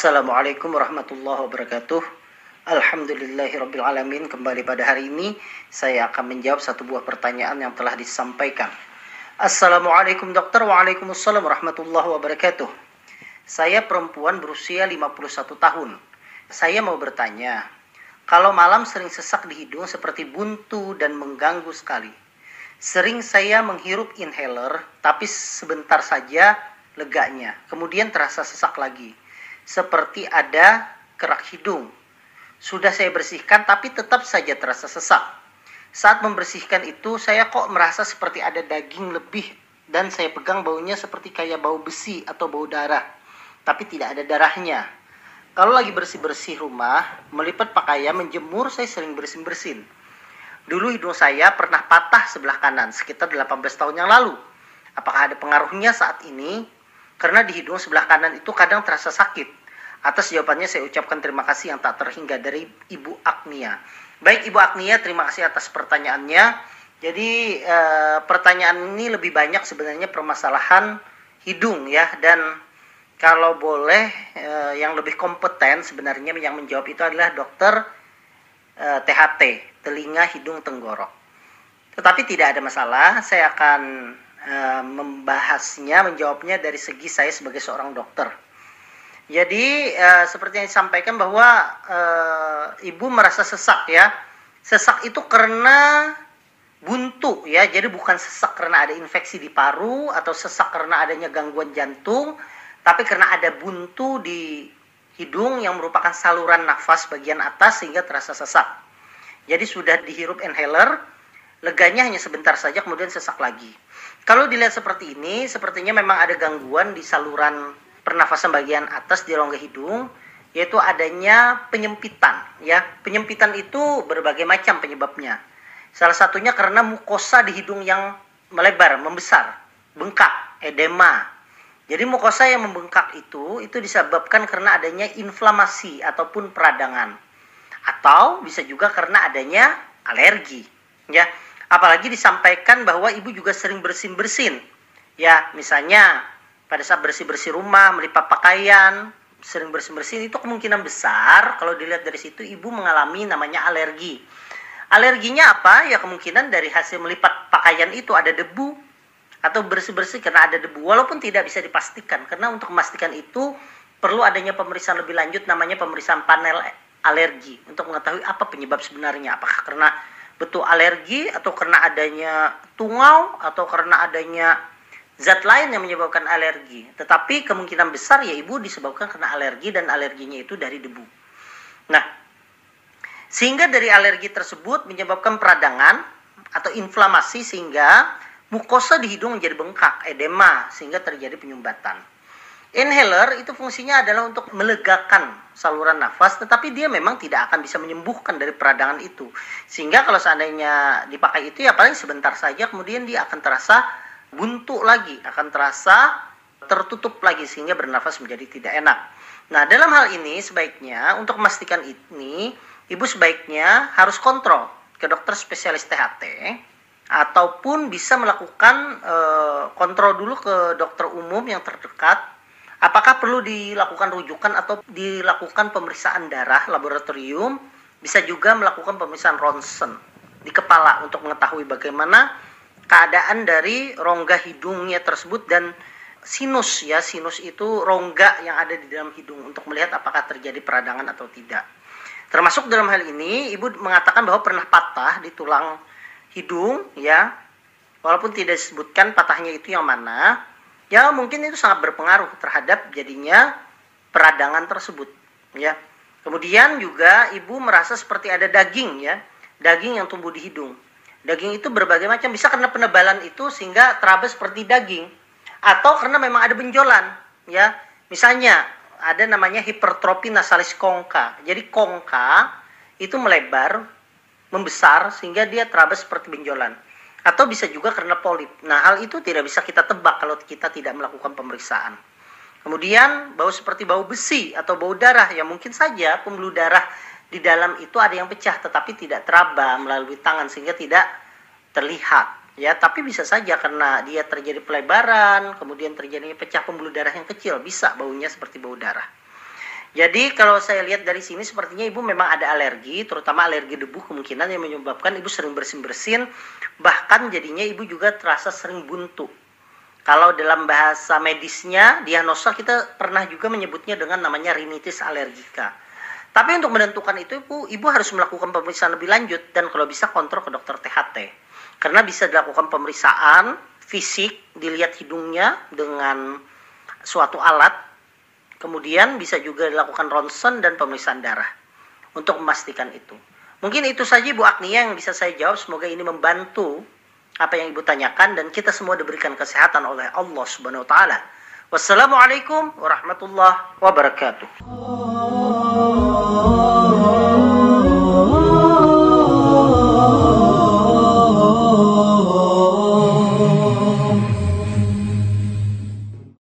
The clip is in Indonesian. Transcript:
Assalamualaikum warahmatullahi wabarakatuh. Alhamdulillahirrabbilalamin. Kembali pada hari ini saya akan menjawab satu buah pertanyaan yang telah disampaikan. Assalamualaikum dokter. Waalaikumsalam warahmatullahi wabarakatuh. Saya perempuan berusia 51 tahun. Saya mau bertanya, kalau malam sering sesak di hidung seperti buntu dan mengganggu sekali. Sering saya menghirup inhaler, tapi sebentar saja leganya. Kemudian terasa sesak lagi seperti ada kerak hidung. Sudah saya bersihkan tapi tetap saja terasa sesak. Saat membersihkan itu saya kok merasa seperti ada daging lebih dan saya pegang baunya seperti kayak bau besi atau bau darah. Tapi tidak ada darahnya. Kalau lagi bersih-bersih rumah, melipat pakaian, menjemur, saya sering bersin-bersin. Dulu hidung saya pernah patah sebelah kanan sekitar 18 tahun yang lalu. Apakah ada pengaruhnya saat ini? Karena di hidung sebelah kanan itu kadang terasa sakit. Atas jawabannya saya ucapkan terima kasih yang tak terhingga dari Ibu Agnia. Baik Ibu Agnia, terima kasih atas pertanyaannya. Jadi e, pertanyaan ini lebih banyak sebenarnya permasalahan hidung ya dan kalau boleh e, yang lebih kompeten sebenarnya yang menjawab itu adalah dokter e, eh, THT, telinga hidung tenggorok. Tetapi tidak ada masalah, saya akan e, membahasnya, menjawabnya dari segi saya sebagai seorang dokter. Jadi uh, seperti yang disampaikan bahwa uh, ibu merasa sesak ya. Sesak itu karena buntu ya. Jadi bukan sesak karena ada infeksi di paru atau sesak karena adanya gangguan jantung, tapi karena ada buntu di hidung yang merupakan saluran nafas bagian atas sehingga terasa sesak. Jadi sudah dihirup inhaler, leganya hanya sebentar saja kemudian sesak lagi. Kalau dilihat seperti ini, sepertinya memang ada gangguan di saluran pernafasan bagian atas di rongga hidung yaitu adanya penyempitan ya. Penyempitan itu berbagai macam penyebabnya. Salah satunya karena mukosa di hidung yang melebar, membesar, bengkak, edema. Jadi mukosa yang membengkak itu itu disebabkan karena adanya inflamasi ataupun peradangan. Atau bisa juga karena adanya alergi, ya. Apalagi disampaikan bahwa ibu juga sering bersin-bersin. Ya, misalnya pada saat bersih-bersih rumah, melipat pakaian, sering bersih-bersih itu kemungkinan besar kalau dilihat dari situ ibu mengalami namanya alergi. Alerginya apa? Ya kemungkinan dari hasil melipat pakaian itu ada debu atau bersih-bersih karena ada debu walaupun tidak bisa dipastikan karena untuk memastikan itu perlu adanya pemeriksaan lebih lanjut namanya pemeriksaan panel alergi untuk mengetahui apa penyebab sebenarnya apakah karena betul alergi atau karena adanya tungau atau karena adanya zat lain yang menyebabkan alergi. Tetapi kemungkinan besar ya ibu disebabkan karena alergi dan alerginya itu dari debu. Nah, sehingga dari alergi tersebut menyebabkan peradangan atau inflamasi sehingga mukosa di hidung menjadi bengkak, edema sehingga terjadi penyumbatan. Inhaler itu fungsinya adalah untuk melegakan saluran nafas, tetapi dia memang tidak akan bisa menyembuhkan dari peradangan itu. Sehingga kalau seandainya dipakai itu ya paling sebentar saja, kemudian dia akan terasa buntu lagi, akan terasa tertutup lagi sehingga bernafas menjadi tidak enak. Nah, dalam hal ini sebaiknya untuk memastikan ini, ibu sebaiknya harus kontrol ke dokter spesialis THT ataupun bisa melakukan e, kontrol dulu ke dokter umum yang terdekat. Apakah perlu dilakukan rujukan atau dilakukan pemeriksaan darah laboratorium? Bisa juga melakukan pemeriksaan ronsen di kepala untuk mengetahui bagaimana keadaan dari rongga hidungnya tersebut dan sinus ya. Sinus itu rongga yang ada di dalam hidung untuk melihat apakah terjadi peradangan atau tidak. Termasuk dalam hal ini ibu mengatakan bahwa pernah patah di tulang hidung ya. Walaupun tidak disebutkan patahnya itu yang mana ya mungkin itu sangat berpengaruh terhadap jadinya peradangan tersebut ya kemudian juga ibu merasa seperti ada daging ya daging yang tumbuh di hidung Daging itu berbagai macam, bisa karena penebalan itu sehingga teraba seperti daging atau karena memang ada benjolan, ya. Misalnya ada namanya hipertrofi nasalis kongka. Jadi kongka itu melebar, membesar sehingga dia teraba seperti benjolan. Atau bisa juga karena polip. Nah, hal itu tidak bisa kita tebak kalau kita tidak melakukan pemeriksaan. Kemudian bau seperti bau besi atau bau darah ya mungkin saja pembuluh darah di dalam itu ada yang pecah tetapi tidak teraba melalui tangan sehingga tidak terlihat ya tapi bisa saja karena dia terjadi pelebaran kemudian terjadinya pecah pembuluh darah yang kecil bisa baunya seperti bau darah Jadi kalau saya lihat dari sini sepertinya ibu memang ada alergi, terutama alergi debu kemungkinan yang menyebabkan ibu sering bersin-bersin, bahkan jadinya ibu juga terasa sering buntu. Kalau dalam bahasa medisnya, diagnosa kita pernah juga menyebutnya dengan namanya rinitis alergika. Tapi untuk menentukan itu ibu, ibu harus melakukan pemeriksaan lebih lanjut dan kalau bisa kontrol ke dokter THT. Karena bisa dilakukan pemeriksaan fisik, dilihat hidungnya dengan suatu alat Kemudian bisa juga dilakukan ronsen dan pemeriksaan darah untuk memastikan itu. Mungkin itu saja Bu Agnia yang bisa saya jawab. Semoga ini membantu apa yang Ibu tanyakan dan kita semua diberikan kesehatan oleh Allah Subhanahu wa taala. Wassalamualaikum warahmatullahi wabarakatuh.